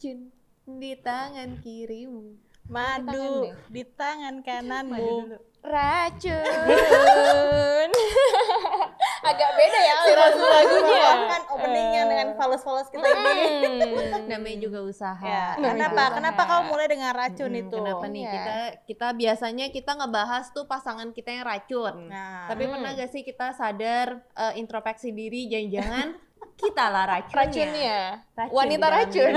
racun di tangan kirimu. Madu di tangan kananmu. Racun. Agak beda ya aliran lagunya. kan openingnya dengan falus-falus kita ini. Hmm. Namanya juga usaha. Ya, Namanya kenapa? Kenapa kau mulai dengan racun Hmm, itu? Kenapa nih Iya. kita kita biasanya kita ngebahas tuh pasangan kita yang racun. Nah, Tapi Hmm. pernah gak sih kita sadar eh, introspeksi diri jangan-jangan kita lah racunnya. Racunnya. Racun Wanita racun.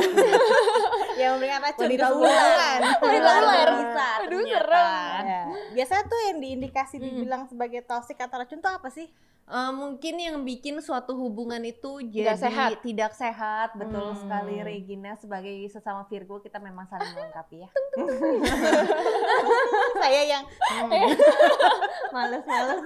yang memberikan racun Wanita hubungan. Wanita ular. Bisa Aduh, serem. Ya. Biasanya tuh yang diindikasi Hmm. dibilang sebagai toxic atau racun tuh apa sih? Eh, mungkin yang bikin suatu hubungan itu jadi Nggak sehat. tidak sehat betul Hmm. sekali Regina sebagai sesama Virgo kita memang saling melengkapi ya Saya yang males-males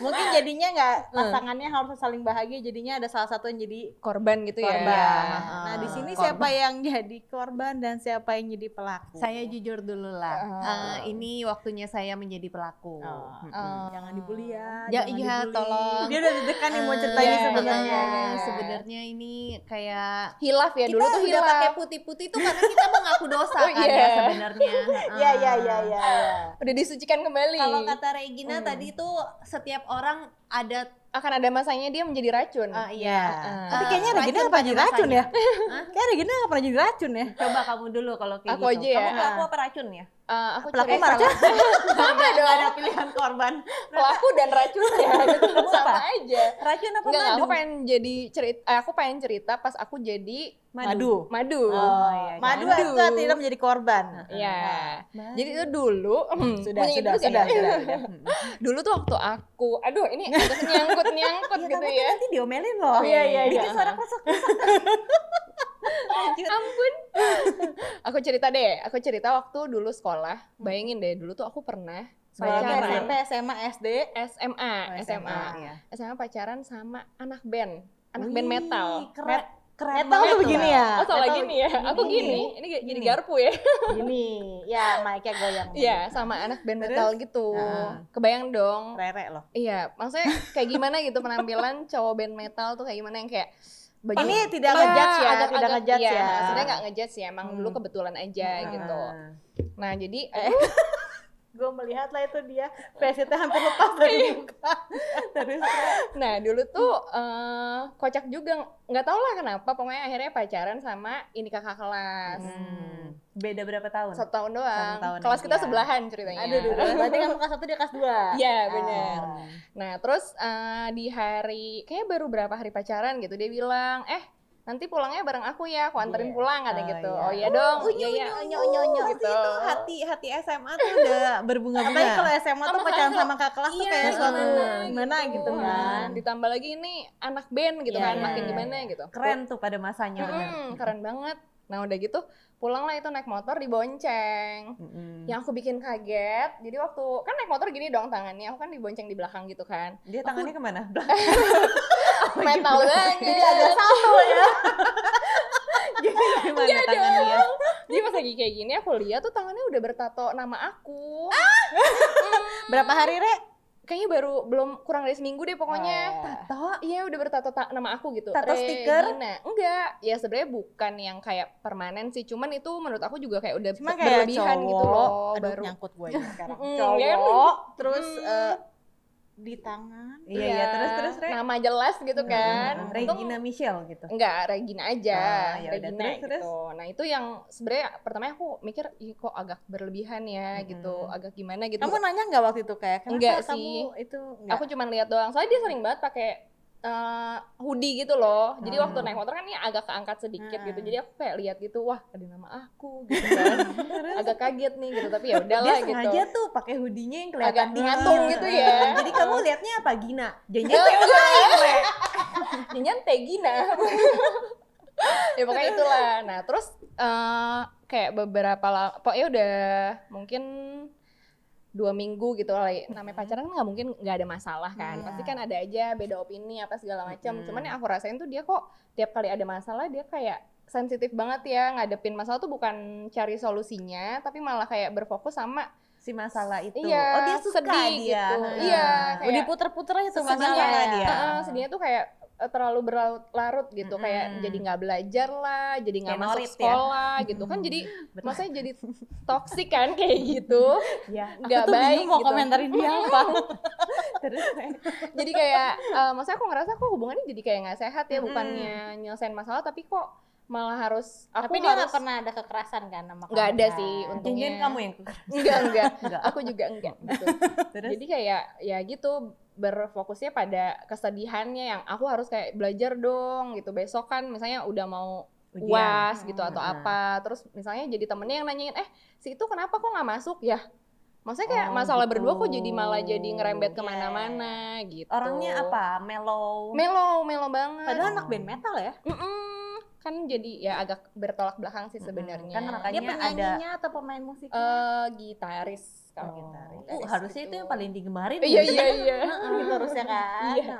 mungkin jadinya nggak pasangannya harus saling bahagia, jadinya ada salah satu yang jadi Korban gitu ya. korban. Nah di sini Korban. siapa yang jadi korban dan siapa yang jadi pelaku? saya jujur dulu lah Oh. Eh, ini waktunya saya menjadi pelaku. Mm-mm. Oh. Jangan dibully ya. Iya, dibully. tolong. Dia udah deg-degan nih mau Eh, cerita ini iya, sebenarnya. iya, iya. sebenarnya ini kayak Hilaf ya dulu kita tuh udah hilaf. pakai putih-putih itu karena kita mengaku dosa Oh, kan iya. ya sebenarnya Iya iya iya iya. iya. Udah disucikan kembali. kalau kata Regina Hmm. tadi tuh setiap orang ada akan ada masanya dia menjadi racun. Ah, Iya. iya. Tapi kayaknya Regina nggak pernah jadi racun ya? Kayak Regina nggak pernah jadi racun ya? Coba kamu dulu kalau kayak Aku gitu. aja ya. Kamu pelaku apa racun ya? Eh, aku Pelaku cerita- marah. sama Ada dong. ada pilihan korban. Pelaku dan racunnya gitu. sama aja. Racun apa Enggak, madu? aku pengen jadi cerita eh, aku pengen cerita pas aku jadi Madu. madu. Oh, iya, Madu Madu. itu artinya menjadi korban. Iya. Madu. Jadi itu dulu hmm, Sudah sudah itu sudah kan? sudah. sudah. Dulu tuh waktu aku, aduh ini nyangkut nyangkut Ya, gitu ya. nanti diomelin loh. Oh, iya, iya, iya. Bikin suara kresek. Ampun. aku cerita deh, aku cerita waktu dulu sekolah. Bayangin deh, dulu tuh aku pernah pacaran. SMP, SMA, SD. SMA, Oh, SMA, Iya. SMA pacaran sama anak band, anak Wih, band metal. Keren. Keren Metal tuh begini ya? Oh salah Metal gini ya, aku gini, ini jadi Gini. garpu ya. Gini. Ya, mic-nya goyang. Iya, sama anak band metal gitu. Ah. Kebayang dong. Rere loh. Iya, maksudnya kayak gimana gitu penampilan cowok band metal tuh kayak gimana yang kayak baju Ini tidak Iya, ngejudge ya, agak- tidak ngejudge iya, ya. Sebenarnya nggak ngejudge ya, emang Hmm. dulu kebetulan aja Hmm. gitu. Nah jadi Eh. Gue melihat lah itu dia faceitnya hampir lepas dari muka. Terus Nah dulu tuh eh, kocak juga nggak tahu lah kenapa pokoknya akhirnya pacaran sama ini kakak kelas Hmm. Beda berapa tahun? satu tahun doang Satu tahun kelas kita sebelahan ceritanya aduh, aduh, aduh. berarti kamu kelas satu dia kelas dua. Iya benar Ah. nah terus eh, di hari kayak baru berapa hari pacaran gitu dia bilang eh nanti pulangnya bareng aku ya aku anterin Iya. pulang kata Oh, gitu iya. oh iya dong Oh, iya iya unyu, onyo Pasti gitu itu hati hati SMA tuh udah berbunga-bunga. Apalagi kalau SMA tuh pacaran sama kakak kelas tuh Iya, kayak suatu gimana gimana gitu Hmm, kan. ditambah lagi ini anak band gitu Iya, kan iya, makin iya. gimana gitu keren tuh pada masanya bener. Mm, keren banget nah udah gitu pulang lah itu naik motor dibonceng Mm-mm. yang aku bikin kaget jadi waktu kan naik motor gini dong tangannya aku kan dibonceng di belakang gitu kan Dia tangannya ke mana? metal banget Jadi ada satu ya. Jadi gimana Iya tangannya? dong. Jadi pas lagi kayak gini aku lihat tuh tangannya udah bertato nama aku. Berapa hari, Re? Kayaknya baru belum kurang dari seminggu deh pokoknya. Oh. Tato, iya udah bertato ta- nama aku gitu. Tato stiker? Enggak, ya sebenarnya bukan yang kayak permanen sih, cuman itu menurut aku juga kayak udah Cuma kayak berlebihan cowok, gitu loh, aduh baru. nyangkut gue ini sekarang. Cowok, ya terus Mm. eh, di tangan. Iya, iya, terus terus Re. Nama jelas gitu kan. Hmm, Untung- Regina Michelle gitu. Enggak, Regina aja. Ah, ya udah. Regina Terus, gitu. terus? Nah, itu yang sebenarnya pertamanya aku mikir, ih kok agak berlebihan ya gitu, Mm-mm. agak gimana gitu. Kamu nanya nggak waktu itu kayak kenapa Enggak kamu sih. itu enggak? Aku cuman lihat doang. Soalnya dia sering banget pakai eh, hoodie gitu loh. Jadi Hmm. waktu naik motor kan ini agak keangkat sedikit Hmm. gitu. Jadi aku kayak lihat gitu, wah ada nama aku gitu kan. agak kaget nih gitu, tapi ya udahlah Dia gitu. sengaja tuh pakai hoodie-nya yang kelihatan Agak gitu ya. Jadi kamu lihatnya apa Gina? Janjian Eh, lain, Re. Jangan Tegina. ya pokoknya itulah. Nah terus eh, kayak beberapa lama, pokoknya udah mungkin dua minggu gitu lah. Namanya pacaran kan nggak mungkin nggak ada masalah kan. Hmm. Pasti kan ada aja beda opini apa segala macam. Hmm. Cuman yang aku rasain tuh dia kok tiap kali ada masalah dia kayak sensitif banget ya ngadepin masalah tuh bukan cari solusinya tapi malah kayak berfokus sama si masalah itu. Iya, oh dia suka sedih dia. gitu. Nah. Iya, Udah kayak- diputer-puter aja tuh masalahnya. ya dia. Heeh, sedihnya tuh kayak terlalu berlarut-larut gitu kayak Mm-mm. jadi nggak belajar lah jadi nggak Kayak masuk norit ya. sekolah gitu kan jadi Benar. maksudnya jadi toksik kan kayak gitu ya nggak baik bingung mau gitu. komentarin dia apa terus jadi kayak eh, maksudnya aku ngerasa kok hubungannya jadi kayak nggak sehat ya Mm-mm. bukannya nyelesain masalah tapi kok malah harus aku tapi dia nggak pernah ada kekerasan kan sama kamu Nggak ada kan? sih, untungnya. Jangan kamu yang kekerasan enggak enggak Enggak. aku juga enggak gitu terus jadi kayak ya gitu berfokusnya pada kesedihannya yang aku harus kayak belajar dong gitu. Besok kan misalnya udah mau Ujian. uas gitu atau Hmm. apa terus misalnya jadi temennya yang nanyain eh si itu kenapa kok nggak masuk ya? Maksudnya kayak Oh, masalah gitu. berdua kok jadi malah jadi ngerembet ke mana-mana gitu. Orangnya apa? Mellow? Melo melo banget. Padahal anak band metal ya? Mm-mm. kan jadi ya agak bertolak belakang sih sebenarnya. Kan makanya Dia ada penyanyinya atau pemain musiknya? eh gitaris kalau Oh, gitaris uh, harusnya itu yang paling digemarin iya ya. iya iya Heeh, gitu harusnya kan Iya.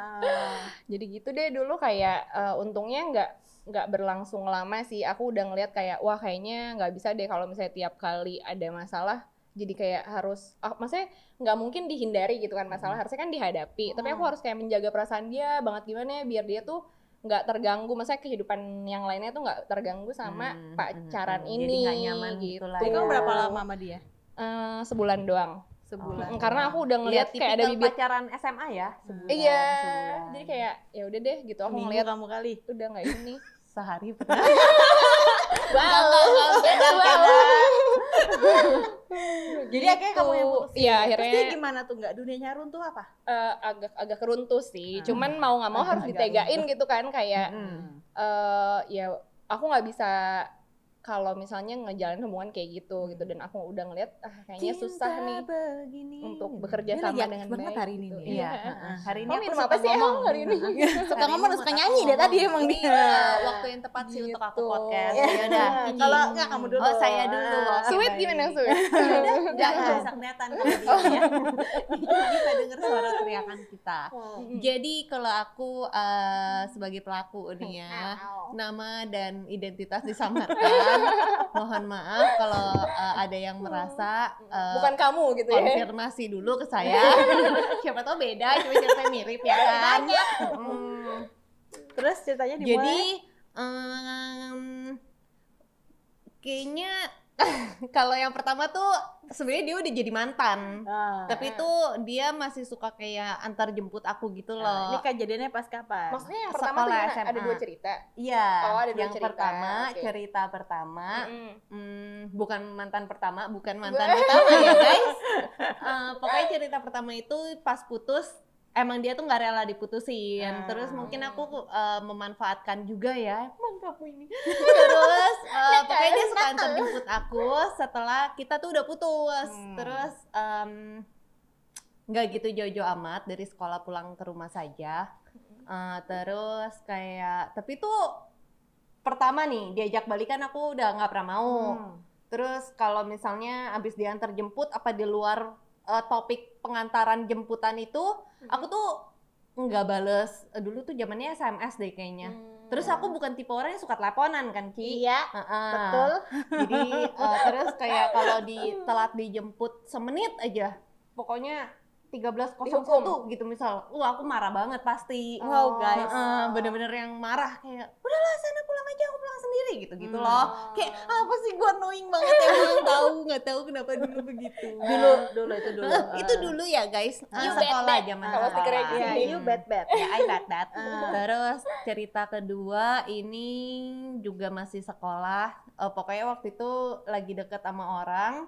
Jadi gitu deh dulu kayak eh, untungnya nggak nggak berlangsung lama sih aku udah ngeliat kayak wah kayaknya nggak bisa deh kalau misalnya tiap kali ada masalah jadi kayak harus ah, maksudnya nggak mungkin dihindari gitu kan masalah harusnya kan dihadapi tapi aku Hmm. harus kayak menjaga perasaan dia banget gimana ya biar dia tuh nggak terganggu maksudnya kehidupan yang lainnya tuh nggak terganggu sama Hmm, pacaran hmm, hmm. ini Jadi nggak nyaman gitu gitu Jadi ya. kamu berapa lama sama dia? Eh, sebulan doang Sebulan. Karena aku udah Lihat ngeliat kayak ada bibit pacaran SMA ya sebulan, iya sebulan. jadi kayak ya udah deh gitu aku ngeliat kamu kali. udah nggak ini sehari pernah wow Jadi akhirnya kamu yang putusin. Iya Terus akhirnya dia gimana tuh? Nggak dunianya runtuh apa? eh, agak agak keruntuh sih. Hmm. Cuman mau nggak mau harus ditegain gitu kan kayak Hmm. eh ya aku nggak bisa kalau misalnya ngejalanin hubungan kayak gitu gitu dan aku udah ngeliat ah kayaknya susah Cinta nih begini. untuk bekerja Dia sama dengan baik hari ini gitu. nih. Iya, Iya. heeh. hari ini Kamu aku suka apa sih ngomong emang hari ini? Suka ngomong ini suka nyanyi deh tadi emang dia. Iya, waktu yang tepat sih untuk aku Gitu. podcast. Iya. Ya udah. Kalau enggak kamu dulu. Oh, saya dulu. Sweet gimana sweet? Enggak, enggak bisa kelihatan ya. bisa dengar suara teriakan kita. Jadi kalau aku eh, sebagai pelaku nih ya, nama dan identitas disamarkan. Mohon maaf kalau eh, ada yang merasa eh, Bukan kamu gitu ya. konfirmasi dulu ke saya. Siapa tahu beda, cuma ceritanya mirip ya kan. Mm. Terus ceritanya dimulai. Jadi em, kayaknya kalau yang pertama tuh sebenarnya dia udah jadi mantan. Nah, Tapi itu dia masih suka kayak antar jemput aku gitu ini loh. kejadiannya pas kapan? Maksudnya yang pertama tuh gimana? ada SMA. dua cerita. Iya. Oh, ada dua yang cerita, pertama, oke. cerita pertama, Mm-mm. hmm, bukan mantan pertama, bukan mantan pertama ya guys. Eh, pokoknya cerita pertama itu pas putus emang dia tuh nggak rela diputusin. Ah. Terus mungkin aku eh, memanfaatkan juga ya, emang kamu ini. Terus eh, pokoknya dia suka antar jemput aku setelah kita tuh udah putus. Hmm. Terus nggak gitu jauh-jauh amat dari sekolah pulang ke rumah saja. Eh, terus kayak tapi tuh pertama nih diajak balikan aku udah nggak pernah mau. Hmm. Terus kalau misalnya abis diantar jemput apa di luar eh, topik pengantaran jemputan itu, aku tuh nggak bales. Eh, Dulu tuh zamannya SMS deh kayaknya. Terus aku bukan tipe orang yang suka teleponan kan Ki. Iya, Heeh. betul. Jadi eh, terus kayak kalau di telat dijemput semenit aja, pokoknya 13.01 Dihukum. gitu misal. Wah, aku marah banget pasti. Wow, guys. Heeh, bener-bener yang marah kayak udahlah sana pulang aja aku pulang sendiri gitu gitu Hmm. loh kayak apa sih gua annoying banget emang tahu nggak tahu kenapa dulu begitu Dulu, dulu itu dulu. Eh, itu dulu ya guys Ah. You sekolah zaman Kalau stikernya Iya, gini. you bad bad. ya I bad bad Ah. terus cerita kedua ini juga masih sekolah Eh, pokoknya waktu itu lagi deket sama orang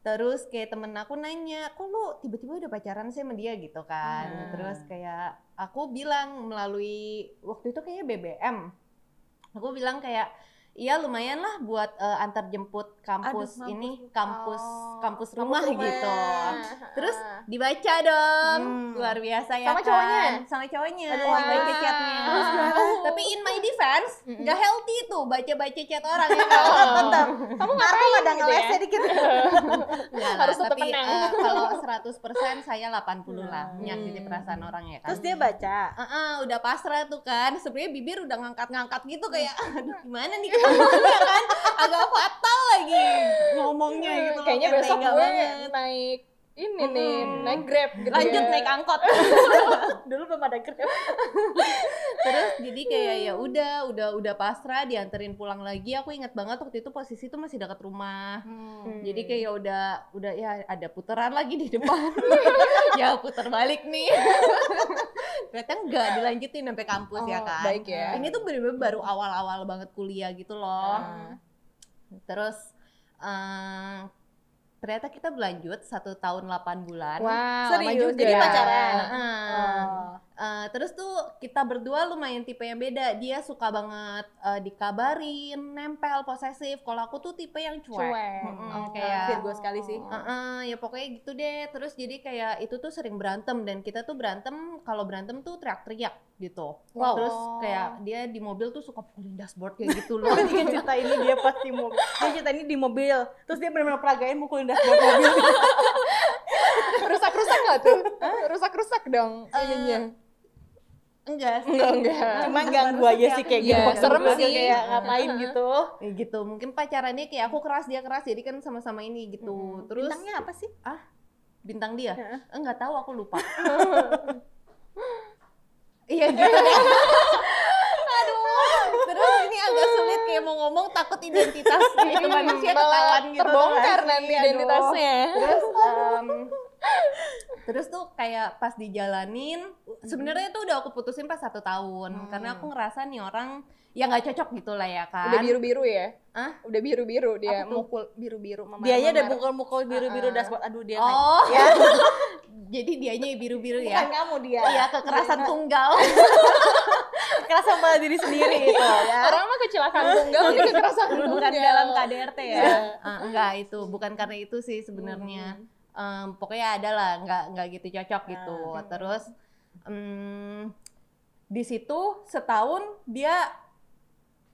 terus kayak temen aku nanya kok lu tiba-tiba udah pacaran sih sama dia gitu kan Hmm. terus kayak aku bilang melalui waktu itu kayaknya BBM aku bilang kayak iya lumayan lah buat eh, antar jemput kampus Aduh, ini kampus Oh, kampus kampus rumah, gitu terus dibaca dong Hmm. luar biasa ya Sama kan? cowoknya? sama cowoknya Aduh, dibaca chatnya tapi in my defense nggak healthy tuh baca baca chat orang ya kan Oh. Tetap. Kamu ngapain ada gitu ngelesnya ya? dikit. Nggak lah, Harus tapi eh, kalau 100% saya 80 lah Hmm. menyakiti perasaan orang ya kan Terus dia baca. Heeh, udah pasrah tuh kan sebenarnya bibir udah ngangkat-ngangkat gitu kayak aduh gimana nih ya kan agak fatal lagi ngomongnya gitu loh, Kayaknya kayak besok gue banget. naik ini nih, Mm-mm. naik Grab gitu lanjut ya. naik angkot Dulu belum ada grab. terus jadi kayak ya udah udah udah pasrah dianterin pulang lagi aku ingat banget waktu itu posisi tuh masih dekat rumah Hmm. jadi kayak udah udah ya ada putaran lagi di depan ya putar balik nih ternyata enggak dilanjutin sampai kampus ya Oh, kan baik ya. ini tuh bener-bener baru awal-awal banget kuliah gitu loh Ah. terus eh, ternyata kita berlanjut satu tahun 8 bulan Wow, lama Serius? juga. Jadi pacaran? Heeh. Oh. Eh, terus tuh kita berdua lumayan tipe yang beda. Dia suka banget eh, dikabarin, nempel, posesif. Kalau aku tuh tipe yang cuek. Cuek. Mm-mm, Oh, kayak Virgo sekali sih. Heeh, ya pokoknya gitu deh. Terus jadi kayak itu tuh sering berantem dan kita tuh berantem kalau berantem tuh teriak-teriak gitu. Wow. Terus kayak dia di mobil tuh suka pukulin dashboard kayak gitu loh. Dia cerita ini dia pas di mobil. Dia cerita ini di mobil. Terus dia benar-benar peragain mukulin dashboard mobil. Rusak-rusak nggak tuh? Rusak-rusak dong ininya. Enggak sih. Enggak, enggak. Cuma ganggu aja sih kayak gitu. serem sih. Kayak ngapain gitu. Ya gitu. Mungkin pacarannya kayak aku keras dia keras jadi kan sama-sama ini gitu. Terus Bintangnya apa sih? bintang dia enggak tahu aku lupa iya gitu deh aduh terus ini agak sulit kayak mau ngomong takut identitas gitu manusia ketahuan gitu terbongkar nanti identitasnya. terus em, terus tuh kayak pas dijalanin sebenarnya tuh udah aku putusin pas satu tahun Hmm. karena aku ngerasa nih orang ya nggak cocok gitu lah ya kan Udah biru-biru ya? Hah? Udah biru-biru dia tuh? mukul biru-biru mama. Dianya udah mukul-mukul biru-biru Uh-uh. dashboard. Aduh dia oh Ya. jadi dianya biru-biru Bukan ya kamu dia. Iya kekerasan tunggal Kerasa sama diri sendiri itu ya. Orang mah kecelakaan tunggal ini kekerasan bukan tunggal. dalam KDRT ya. Iya. Ah, enggak itu, bukan karena itu sih sebenarnya. Em, pokoknya ada lah, enggak enggak gitu cocok gitu. Ah. Terus em, di situ setahun dia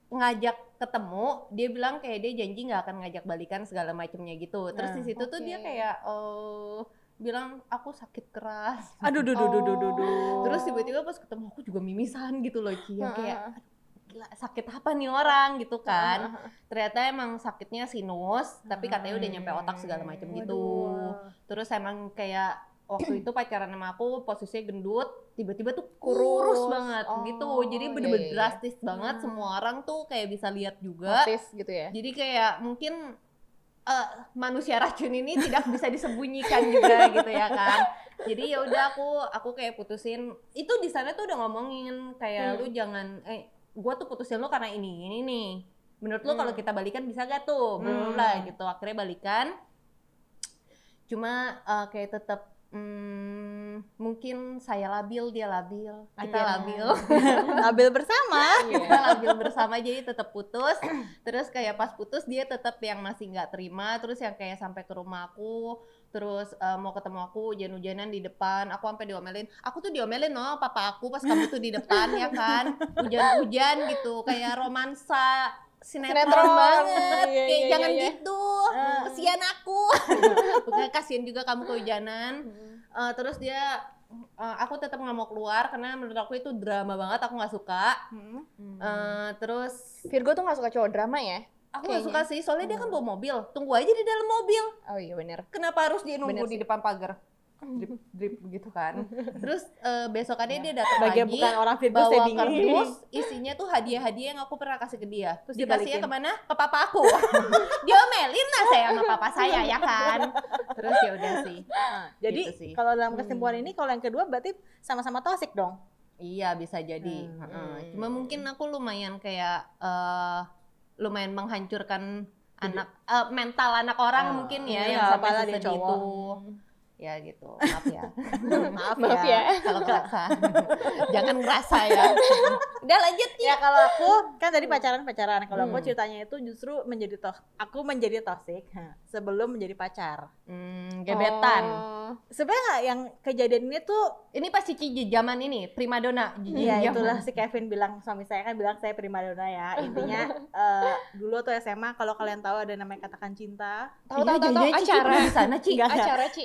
ngajak ketemu, dia bilang kayak dia janji nggak akan ngajak balikan segala macamnya gitu. Terus Nah, di situ tuh dia kayak eh bilang aku sakit keras. Aduh, duh, duh, duh, duh, duh, duh. Terus tiba-tiba pas ketemu aku juga mimisan gitu loh, kayak. Gila sakit apa nih orang gitu kan Heeh. ternyata emang sakitnya sinus tapi katanya udah nyampe otak segala macam gitu terus emang kayak waktu itu pacaran sama aku posisinya gendut tiba-tiba tuh kurus, Kurus. banget Oh, gitu jadi iya, bener-bener iya, iya. drastis banget Hmm. semua orang tuh kayak bisa lihat juga Notice gitu ya. jadi kayak mungkin eh, manusia racun ini tidak bisa disembunyikan juga gitu ya kan jadi ya udah aku aku kayak putusin itu di sana tuh udah ngomongin kayak Hmm. lu jangan eh gua tuh putusin lu karena ini ini nih. Menurut Hmm. kalau kita balikan bisa gak tuh? Belum Hmm. lah gitu. Akhirnya balikan. Cuma eh, kayak tetap hmm, mungkin saya labil dia labil. Kita Akhirnya. labil. Ambil bersama. kita labil bersama jadi tetap putus. Terus kayak pas putus dia tetap yang masih nggak terima. Terus yang kayak sampai ke rumah aku terus eh, mau ketemu aku hujan-hujanan di depan aku sampai diomelin aku tuh diomelin no papa aku pas kamu tuh di depan ya kan hujan-hujan gitu kayak romansa sinetron, Sinetron. banget Iya, kayak iya, jangan iya, iya. gitu kesian aku Bukan kasihan juga kamu kehujanan Eh, terus dia eh, aku tetap nggak mau keluar karena menurut aku itu drama banget aku nggak suka Hmm. Eh, terus Virgo tuh gak suka cowok drama ya? Aku gak suka sih soalnya dia kan bawa mobil tunggu aja di dalam mobil Oh iya bener. kenapa harus dia nunggu Bener di sih. depan pagar drip drip begitu kan terus eh, besokannya dia datang lagi bukan orang saya bawa bingung. kardus isinya tuh hadiah-hadiah yang aku pernah kasih ke dia terus dikasihnya ke mana ke papa aku diomelin lah saya sama papa saya ya kan terus ya udah sih Nah, jadi Gitu kalau dalam kesimpulan Hmm. ini kalau yang kedua berarti sama-sama toxic dong. Iya bisa jadi. Hmm. Heeh. Cuma mungkin aku lumayan kayak eh lumayan menghancurkan anak eh, mental anak orang Ah, mungkin ya iya, yang sampai apalagi Ya gitu. Maaf ya. Maaf, Maaf ya. Kalau ngerasa. Jangan ngerasa ya. Udah lanjut Ya kalau aku kan tadi pacaran-pacaran. Kalau aku Hmm. ceritanya itu justru menjadi tos aku menjadi toxic sebelum menjadi pacar. Hmm, gebetan. Oh. Sebenarnya yang kejadian ini tuh Ini pas Cici zaman ini primadona. Cici ya zaman. itulah si Kevin bilang suami saya kan bilang saya primadona ya. Intinya eh, dulu tuh SMA kalau kalian tahu ada namanya katakan cinta. Tahu Iya, tahu tahu Cici acara. di sana, Ci. Enggak, enggak. Acara Ci.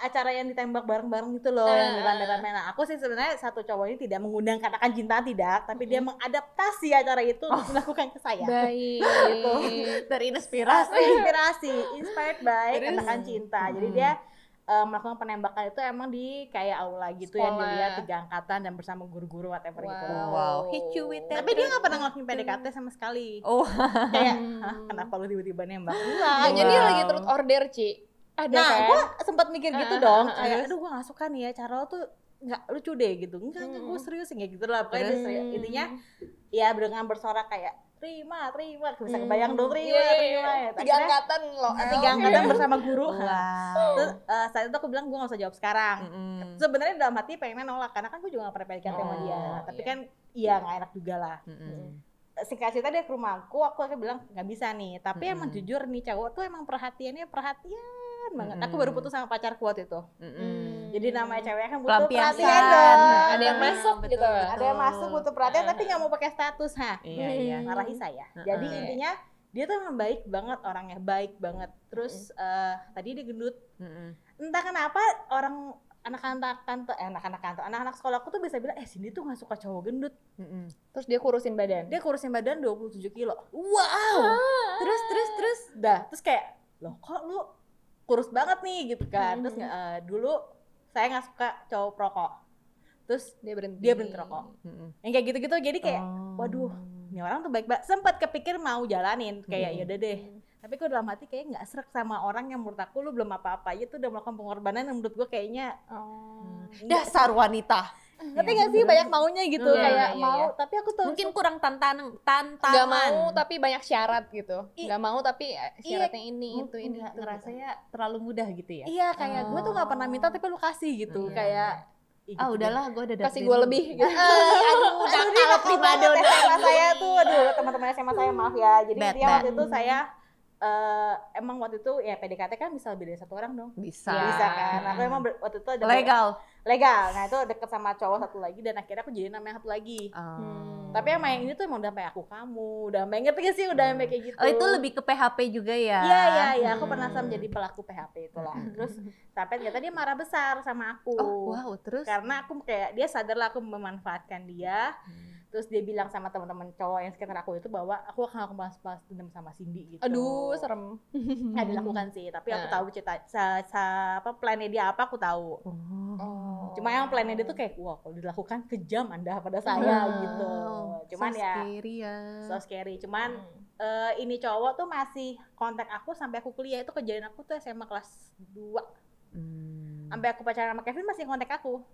Acara yang ditembak bareng-bareng gitu loh yang Eh. rame-rame. Nah, aku sih sebenarnya satu cowok ini tidak mengundang katakan cinta tidak, tapi dia Mm. mengadaptasi acara itu untuk dilakukan ke saya. Baik. Terinspirasi. inspirasi, inspired by Terus? katakan cinta. Jadi Hmm. dia uh, melakukan penembakan itu emang di kayak aula gitu yang Sekolah. dilihat tiga angkatan dan bersama guru-guru whatever gitu. Wow. Wow, hit you with that. Tapi dia nggak pernah ngelakuin PDKT sama sekali. Oh, Kayak, Hmm. hah kenapa lu tiba-tiba nembak? Enggak. jadi Wow. lagi turut order, Ci. Ada Nah, kan? gue sempat mikir gitu Ah, dong. ah, ah, Kayak, aduh gue gak suka nih ya cara lo tuh nggak lucu deh gitu. Enggak, enggak gue Hmm. serius kayak gitu lah. Pokoknya serius. intinya ya dengan bersorak kayak terima, terima. Bisa Hmm. kebayang dong terima, Iya, iya, terima. iya. Ya. Tiga angkatan loh. El. tiga angkatan bersama guru. wow. Terus eh, saat itu aku bilang gue gak usah jawab sekarang. Mm-mm. Sebenarnya dalam hati pengen nolak karena kan gue juga gak pernah PDKT sama Oh, dia. Tapi iya. kan iya gak enak juga lah. Mm-mm. Singkat cerita dia ke rumahku, aku akhirnya bilang nggak bisa nih. Tapi emang Mm-mm. jujur nih cowok tuh emang perhatiannya perhatian banget. Aku Mm-mm. baru putus sama pacarku waktu itu. Mm-mm. Jadi namanya cewek kan butuh Pelampiasan. perhatian dong. Ada yang masuk Betul, gitu. betul. Ada yang masuk butuh perhatian Ah. tapi nggak mau pakai status, ha. Iya, iya. Marahi saya. Jadi intinya dia tuh emang baik banget orangnya, baik banget. Terus eh, tadi dia gendut. Mm-mm. Entah kenapa orang anak-anak kantor, eh, anak-anak kantor, anak-anak sekolahku tuh bisa bilang, eh sini tuh nggak suka cowok gendut. Mm-mm. Terus dia kurusin badan. Dia kurusin badan 27 kilo. Wow. Terus, terus, terus. Dah, terus kayak, loh kok lu kurus banget nih gitu kan. Terus eh, dulu saya nggak suka cowok perokok. Terus dia berhenti. dia berhenti rokok. Mm-mm. Yang kayak gitu-gitu jadi kayak, Oh. waduh, ini orang tuh baik banget. Sempat kepikir mau jalanin kayak Mhm. ya udah deh. Tapi kok dalam hati kayak nggak serak sama orang yang menurut aku lu belum apa-apa aja tuh udah melakukan pengorbanan yang menurut gue kayaknya Oh. Dasar wanita. ngerti gak sih banyak maunya gitu Iya, kayak iya, mau iya. tapi aku tuh Mungkin kurang tantangan. tantangan. Gak mau tapi banyak syarat gitu. I- Gak mau tapi eh, Iya. syaratnya ini itu ini. Nggak itu. ngerasanya terlalu mudah gitu ya. iya kayak gue tuh nggak pernah minta tapi lu kasih gitu Iya. kayak Ah gitu udahlah, gue udah Kasih gue lebih gitu. deh. aduh udah aduh, kalau donna. SMA saya tuh aduh teman-teman SMA saya maaf ya jadi Bad, dia bad. waktu itu saya eh, emang waktu itu ya PDKT kan bisa lebih dari satu orang dong Bisa. bisa kan aku emang waktu itu ada Legal. legal nah itu deket sama cowok satu lagi dan akhirnya aku jadi nama yang satu lagi Oh. tapi emang yang ini tuh emang udah sampai aku kamu udah sampai ngerti gak sih udah sampai kayak gitu Oh itu lebih ke PHP juga ya? Iya iya iya, aku pernah Hmm. menjadi pelaku PHP itulah. Hmm. Terus sampai ternyata dia marah besar sama aku. Oh wow, terus? Karena aku kayak dia sadar lah aku memanfaatkan dia. Hmm. Terus dia bilang sama teman-teman cowok yang sekitar aku itu bahwa aku akan aku balas dendam sama Cindy gitu. Aduh, serem. Nggak dilakukan sih, tapi aku Nah. tahu cerita sa, sa- apa plannya dia apa aku tahu. Oh. Oh. Cuma yang plannya dia tuh kayak wah kalau dilakukan kejam Anda pada saya Wow. gitu. Cuman so ya scary ya. so scary. Cuman Hmm. eh, ini cowok tuh masih kontak aku sampai aku kuliah itu kejadian aku tuh SMA kelas 2 Hmm, sampai aku pacaran sama Kevin masih kontak aku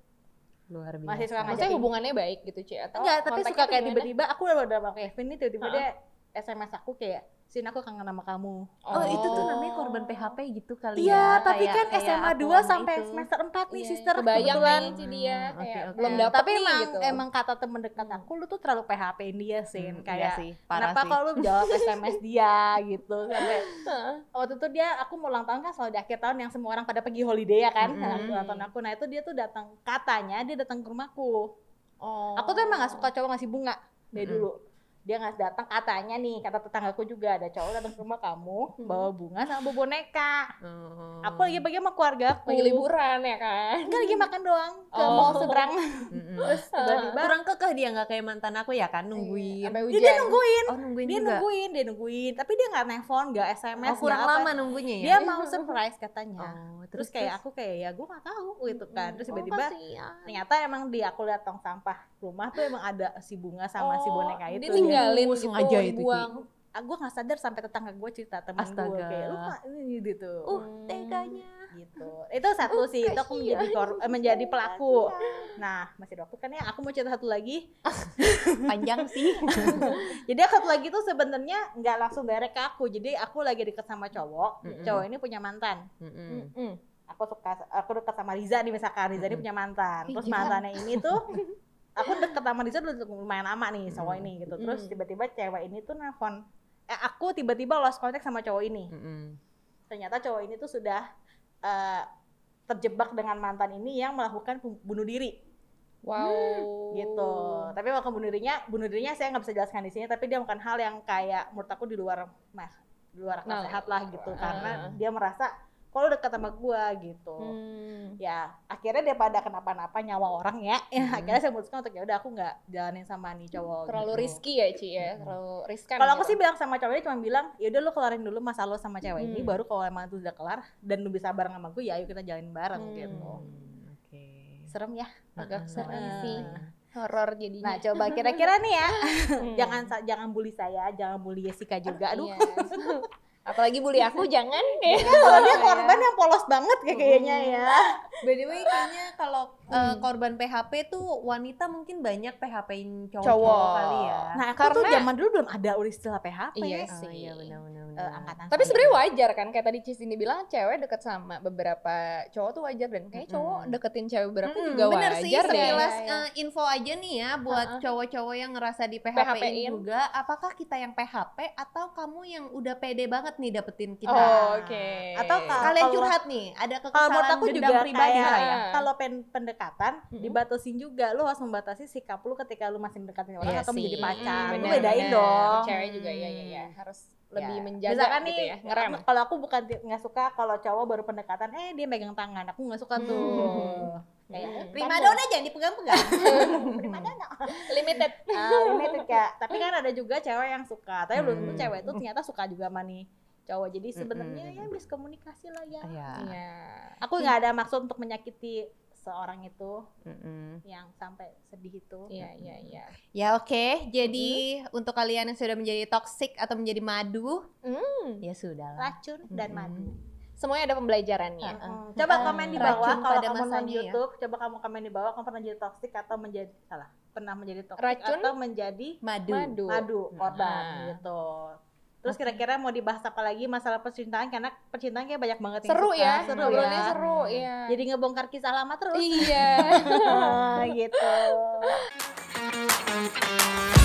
luar biasa. masih suka ngajak Maksudnya hubungannya baik gitu, Ci? Atau enggak tapi suka kayak tiba-tiba aku udah udah sama Kevin nih tiba-tiba Heeh. dia SMS aku kayak sin aku kangen sama kamu Oh, itu tuh namanya korban PHP gitu kali iya ya. tapi kayak- kan kayak SMA aku 2 sama sampai itu. semester 4 nih Iya, sister kebayang kebetulan nih si dia Hmm, kayak oke, oke. belum Nah, dapet tapi nih emang gitu. emang kata temen dekat aku lu tuh terlalu PHP dia sin Hmm, kayak iya sih, kenapa sih. kalau lu jawab SMS dia gitu sampai Heeh. waktu itu dia aku mau ulang tahun kan selalu di akhir tahun yang semua orang pada pergi holiday ya kan Mm-mm. Nah, ulang tahun aku nah itu dia tuh datang katanya dia datang ke rumahku Oh. aku tuh emang gak suka cowok ngasih bunga dari Mm-mm. dulu dia nggak datang katanya nih kata tetanggaku juga ada cowok datang ke rumah kamu Hmm. bawa bunga sama bawa boneka Oh. aku lagi pergi sama keluarga aku lagi liburan ya kan? enggak lagi makan doang ke Oh. mall seberang terus tiba-tiba kurang kekeh dia nggak kayak mantan aku ya kan nungguin. Sampai dia, hujan. dia nungguin Oh nungguin dia juga. nungguin dia nungguin tapi dia nggak nelfon nggak sms Oh kurang nggak apa. lama nunggunya ya. dia mau surprise katanya Oh, terus kayak aku kayak ya gue nggak tahu gitu kan terus Oh, tiba-tiba kasihan. ternyata emang di aku lihat tong sampah rumah tuh emang ada si bunga sama si Oh, boneka itu tinggalin gitu, sengaja itu, Ci. dibuang. ah, gue nggak sadar sampai tetangga gue cerita temen gue kayak lu kok ini gitu Uh, Hmm. teganya. gitu itu satu sih itu aku menjadi kor- menjadi pelaku nah masih ada waktu kan ya aku mau cerita satu lagi Panjang sih. jadi satu lagi tuh sebenarnya nggak langsung direct ke aku jadi aku lagi deket sama cowok Mm-mm. cowok ini punya mantan Mm-mm. Mm. aku suka aku deket sama Riza nih misalkan Riza ini Mm-mm. punya mantan terus mantannya ini tuh aku deket sama Riza udah lumayan lama nih cowok ini gitu. Terus tiba-tiba cewek ini tuh nelfon eh aku tiba-tiba lost contact sama cowok ini. Ternyata cowok ini tuh sudah eh, terjebak dengan mantan ini yang melakukan bunuh diri. Wow. gitu. Tapi melakukan bunuh dirinya bunuh dirinya saya nggak bisa jelaskan di sini tapi dia melakukan hal yang kayak menurut aku di luar mah di luar akal Nah, sehat lah gitu. ah. karena dia merasa kalau dekat sama gua gitu Hmm. ya akhirnya daripada kenapa-napa nyawa orang ya, ya Hmm. akhirnya saya memutuskan untuk ya udah aku nggak jalanin sama nih cowok. terlalu gitu. risky ya Ci ya terlalu riskan Kalau aku gitu. sih bilang sama cowok ini cuma bilang, ya udah lu kelarin dulu masalah lo sama cewek ini, Hmm. baru kalau emang itu udah kelar dan lu bisa bareng sama gue, ya ayo kita jalanin bareng Hmm. gitu. Hmm, Oke. Serem ya. agak Heeh. serem Heeh. sih horor jadinya Nah coba kira-kira nih ya, Hmm. jangan jangan bully saya, jangan bully Jessica juga. Aduh, Iya. Apalagi bully aku jangan. Deh kalau dia korban yang polos banget kayak kayaknya ya. By the way, kayaknya kalau uh, Hmm. korban PHP tuh wanita mungkin banyak PHP-in cowok, Cowok. kali ya. Nah aku tuh Karena- zaman dulu belum ada istilah PHP. Iya oh sih. iya benar-benar. Eh, angkatan tapi sebenarnya wajar kan kayak tadi Cisini bilang cewek deket sama beberapa cowok tuh wajar dan kayak cowok deketin cewek beberapa Hmm, juga bener wajar sih, deh sekilas Iya, iya. eh, info aja nih ya buat cowok-cowok yang ngerasa di PHP-in PHP-in. juga. Apakah kita yang PHP atau kamu yang udah pede banget nih dapetin kita? Oh, oke Atau ka- Kalian kalau- curhat nih, ada Kalau kekesalan aku dendam juga pribadi kayak ya? kalau pen pendekatan Mm-mm. dibatasin juga, lu harus membatasi sikap lu ketika lu masih mendekatin orang Iya atau menjadi sih. pacar. Lu Bener, bedain bener. dong. cewek juga ya ya ya harus lebih Ya. menjaga Misalkan gitu nih, ya ngerem kalau aku bukan nggak suka kalau cowok baru pendekatan, eh dia megang tangan, aku nggak suka tuh. Hmm. Kayak Hmm. Prima dona jangan dipegang-pegang. primadona. limited Ah, limited kayak. Tapi kan ada juga cewek yang suka. Tapi belum tentu Hmm. cewek itu ternyata suka juga sama nih cowok. Jadi sebenarnya Mm-mm. ya miskomunikasi lah ya. Iya. Iya. Aku nggak ada maksud untuk menyakiti seorang itu Mm-mm. yang sampai sedih itu. Iya iya iya. Ya oke, jadi untuk kalian yang sudah menjadi toxic atau menjadi madu, Hmm. ya sudah lah. Racun dan Mm-mm. madu. Semuanya ada pembelajarannya. Mm. Coba komen di bawah Racun kalau kamu nonton masanya ya. YouTube. Coba kamu komen di bawah kamu pernah jadi toxic atau menjadi salah pernah menjadi toxic Racun? atau menjadi Madu. Madu. madu korban Nah. gitu. Terus kira-kira mau dibahas apa lagi masalah percintaan karena percintaan kayak banyak banget yang Seru suka. ya, seru ngobrolnya ya. seru ya. Jadi ngebongkar kisah lama terus. iya. gitu.